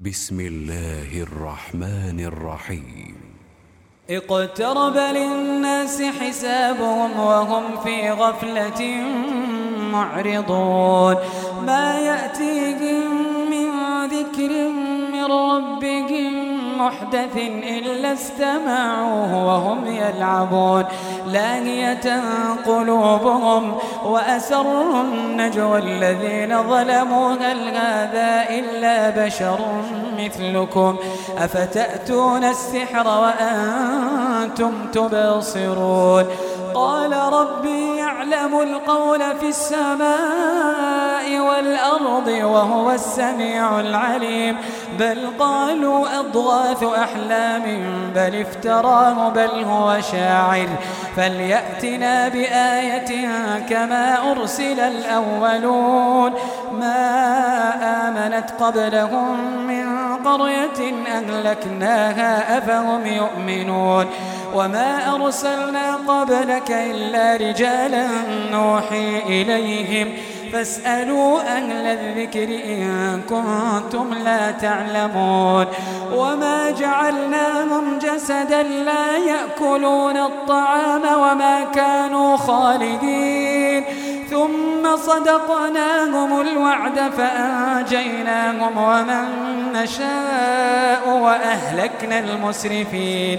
بسم الله الرحمن الرحيم. اقترب للناس حسابهم وهم في غفلة معرضون. ما يأتيهم من ذكر من ربهم محدث إلا استمعوه وهم يلعبون. لاهية قلوبهم وأسروا النجوى الذين ظلموا. هل هذا إلا بشر مثلكم؟ أفتأتون السحر وأنتم تبصرون؟ قال ربي يعلم القول في السماء والأرض وهو السميع العليم. بل قالوا أضغاث أحلام بل افتراه بل هو شاعر. فليأتنا بآية كما أرسل الأولون. ما آمنت قبلهم من قرية أهلكناها أفهم يؤمنون. وما أرسلنا قبلك إلا رجالا نوحي إليهم. فاسألوا أهل الذكر إن كنتم لا تعلمون. وما جعلناهم جسدا لا يأكلون الطعام وما كانوا خالدين. ثم صدقناهم الوعد فأنجيناهم ومن نشاء وأهلكنا المسرفين.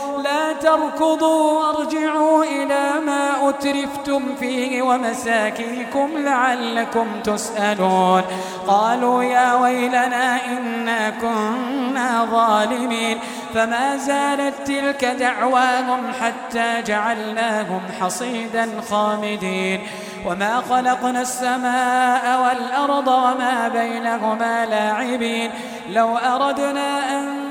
تركضوا وارجعوا إلى ما أترفتم فيه ومساكنكم لعلكم تسألون. قالوا يا ويلنا إنا كنا ظالمين. فما زالت تلك دعواهم حتى جعلناهم حصيدا خامدين. وما خلقنا السماء والأرض وما بينهما لاعبين. لو أردنا أن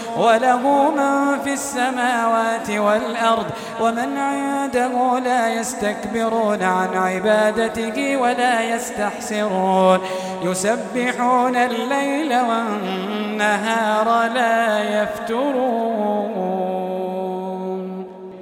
وله من في السماوات والأرض ومن عنده لا يستكبرون عن عبادته ولا يستحسرون. يسبحون الليل والنهار لا يفترون.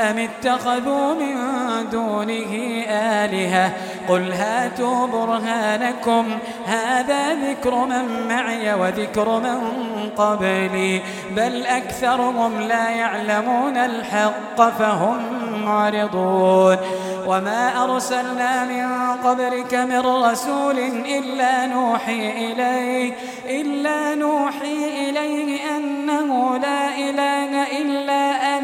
أم اتخذوا من دونه آلهة؟ قل هاتوا برهانكم. هذا ذكر من معي وذكر من قبلي. بل أكثرهم لا يعلمون الحق فهم معرضون. وما أرسلنا من قبلك من رسول إلا نوحي إليه. إلا نوحي إليه أنه لا إله إلا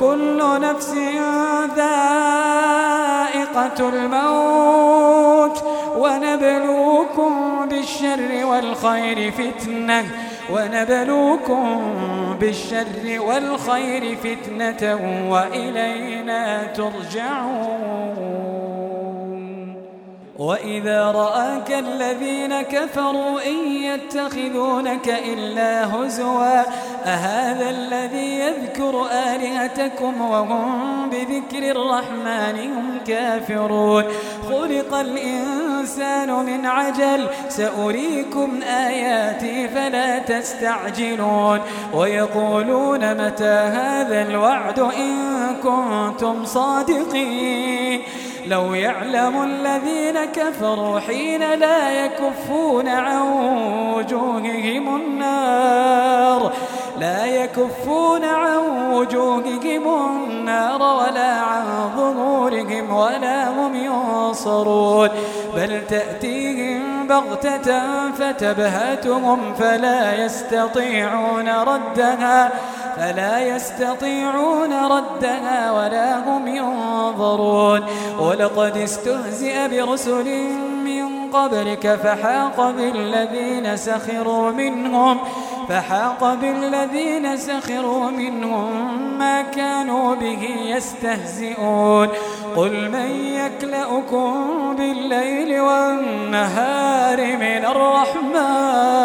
كل نفس ذائقة الموت ونبلوكم بالشر والخير فتنة ونبلوكم بالشر والخير فتنة وإلينا ترجعون. وإذا رآك الذين كفروا إن يتخذونك إلا هزوا أهذا الذي يذكر آلهتكم وهم بذكر الرحمن هم كافرون؟ خلق الإنسان من عجل سأريكم آياتي فلا تستعجلون. ويقولون متى هذا الوعد إن كنتم صادقين؟ لو يعلم الذين كفروا حين لا يكفون عن وجوههم النار لا يكفون عن وجوههم النار ولا عن ظهورهم ولا هم ينصرون. بل تأتيهم بغتة فتبهتهم فلا يستطيعون ردها. فلا يستطيعون ردها ولا هم ينظرون. ولقد استهزئ برسل من قبلك فحاق بالذين سخروا منهم فحاق بالذين سخروا منهم ما كانوا به يستهزئون. قل من يكلأكم بالليل والنهار من الرحمن؟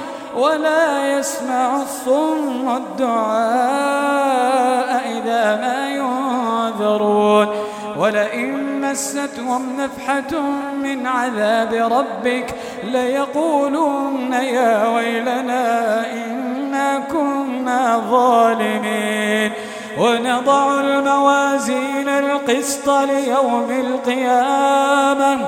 ولا يسمع الصم الدعاء إذا ما ينذرون. ولئن مستهم نفحة من عذاب ربك ليقولون يا ويلنا إنا كنا ظالمين. ونضع الموازين القسط ليوم القيامة.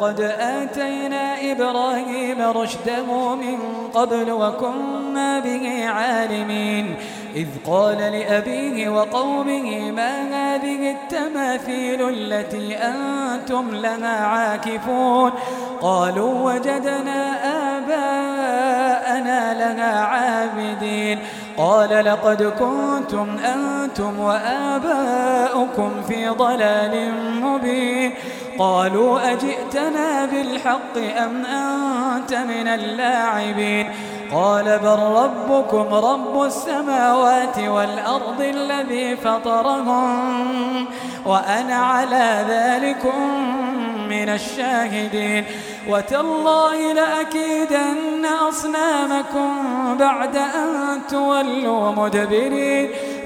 ولقد آتينا إبراهيم رشده من قبل وكنا به عالمين. إذ قال لأبيه وقومه ما هذه التماثيل التي أنتم لها عاكفون؟ قالوا وجدنا آباءنا لها عابدين. قال لقد كنتم أنتم وآباؤكم في ضلال مبين. قالوا أجئتنا بالحق أم أنت من اللاعبين؟ قال بل ربكم رب السماوات والأرض الذي فطرهم وأنا على ذلكم من الشاهدين. وتالله لأكيدن أصنامكم بعد أن تولوا مدبرين.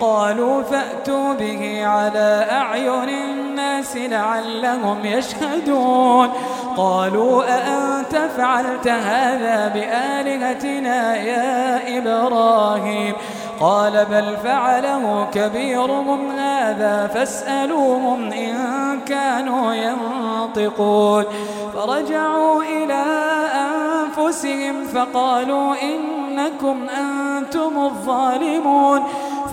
قالوا فأتوا به على أعين الناس لعلهم يشهدون. قالوا أأنت فعلت هذا بآلهتنا يا إبراهيم؟ قال بل فعله كبيرهم هذا فاسألوهم إن كانوا ينطقون. فرجعوا إلى أنفسهم فقالوا إنكم أنتم الظالمون.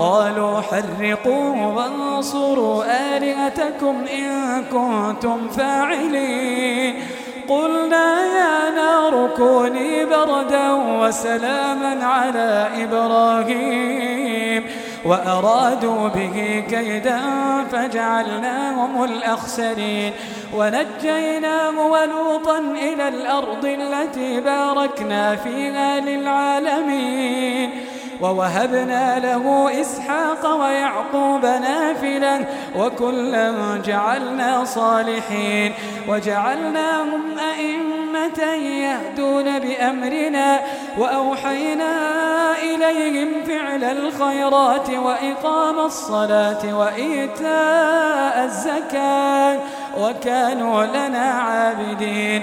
قالوا حرقوه وانصروا آلهتكم إن كنتم فاعلين. قلنا يا نار كوني بردا وسلاما على إبراهيم. وأرادوا به كيدا فجعلناهم الأخسرين. ونجيناه ولوطا إلى الأرض التي باركنا فيها للعالمين. ووهبنا له إسحاق ويعقوب نافلا وكلا جعلنا صالحين وجعلناهم أئمة يهدون بأمرنا وأوحينا إليهم فعل الخيرات وإقام الصلاة وإيتاء الزكاة وكانوا لنا عابدين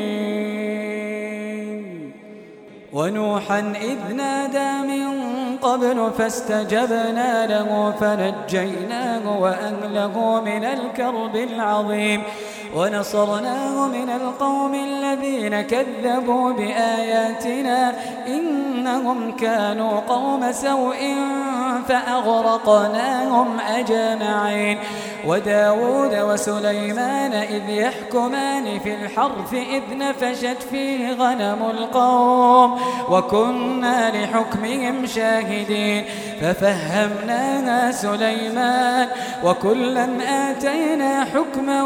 ونوحا إذ نادى من قبل فاستجبنا له فنجيناه وأهله من الكرب العظيم ونصرناه من القوم الذين كذبوا بآياتنا إنهم كانوا قوم سوء فأغرقناهم أجمعين. وداود وسليمان إذ يحكمان في الحرث إذ نفشت فيه غنم القوم. وكنا لحكمهم شاهدين ففهمناها سليمان. وكلا آتينا حكما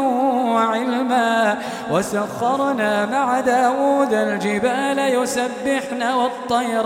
وعلما وسخرنا مع داود الجبال يسبحن والطير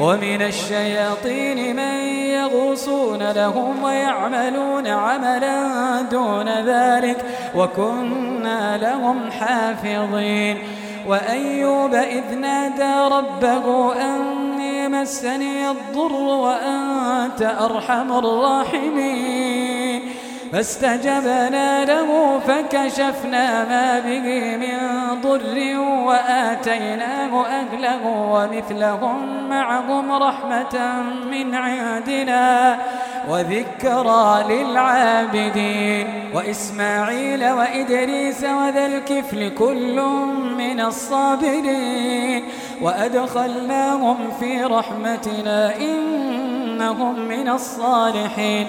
ومن الشياطين من يغوصون لهم ويعملون عملا دون ذلك وكنا لهم حافظين. وأيوب إذ نادى ربه أني مسني الضر وأنت أرحم الراحمين. فاستجبنا له فكشفنا ما به من ضر وآتيناه أهله ومثلهم معهم رحمة من عندنا وذكرى للعابدين وإسماعيل وإدريس وذا الكفل كل من الصابرين وأدخلناهم في رحمتنا إنهم من الصالحين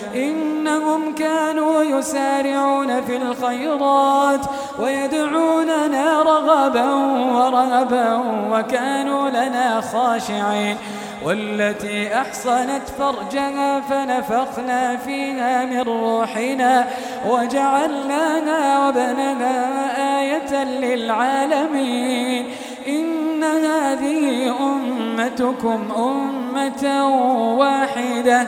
إنهم كانوا يسارعون في الخيرات ويدعوننا رغبا ورهبا وكانوا لنا خاشعين والتي أحصنت فرجها فنفخنا فيها من روحنا وجعلناها وبنها آية للعالمين إن هذه أمتكم أمة واحدة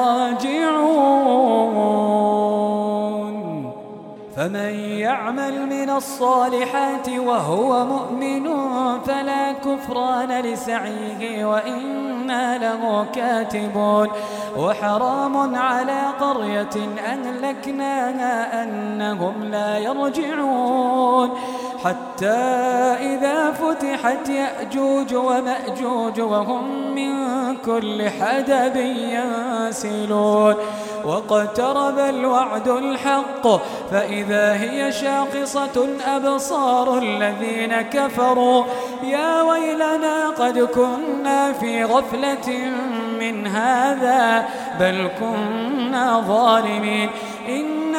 فمن يعمل من الصالحات وهو مؤمن فلا كفران لسعيه وإنا له كاتبون وحرام على قرية أهلكناها أنهم لا يرجعون حتى إذا فتحت يأجوج ومأجوج وهم من كل حدب ينسلون. واقترب الوعد الحق فإذا هي شاقصة أبصار الذين كفروا. يا ويلنا قد كنا في غفلة من هذا بل كنا ظالمين.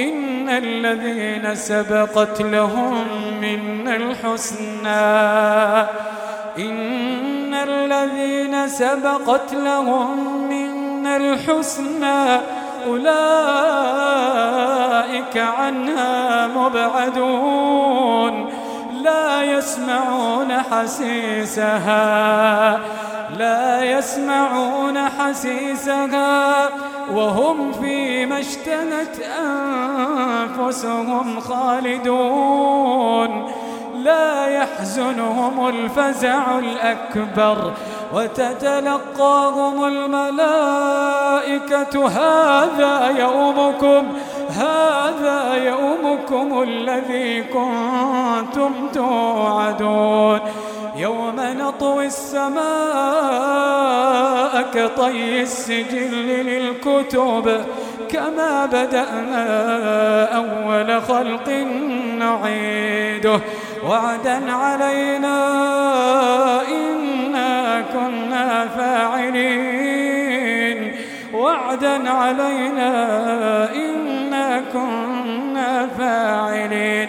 إن الذين سبقت لهم من الحسنى. إن الذين سبقت لهم من الحسنى. أولئك عنها مبعدون. لا يسمعون حسيسها. لا يسمعون حسيسها. وهم فيما اشتهت أنفسهم خالدون. لا يحزنهم الفزع الأكبر وتتلقاهم الملائكة. هذا يومكم هذا يومكم الذي كنتم توعدون. يوم نطوي السماء كطي السجل للكتب كما بدأنا أول خلق نعيده وعدا علينا إنا كنا فاعلين. وعدا علينا إنا كنا فاعلين.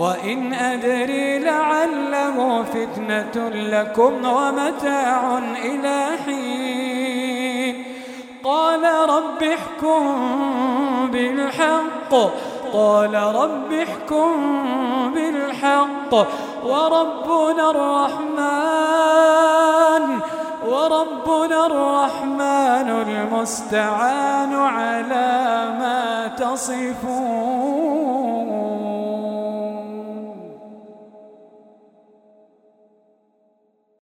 وإن أدري لعله فتنة لكم ومتاع إلى حين. قال رب احكم بالحق. قال رب احكم بالحق. وربنا الرحمن. وربنا الرحمن المستعان على ما تصفون.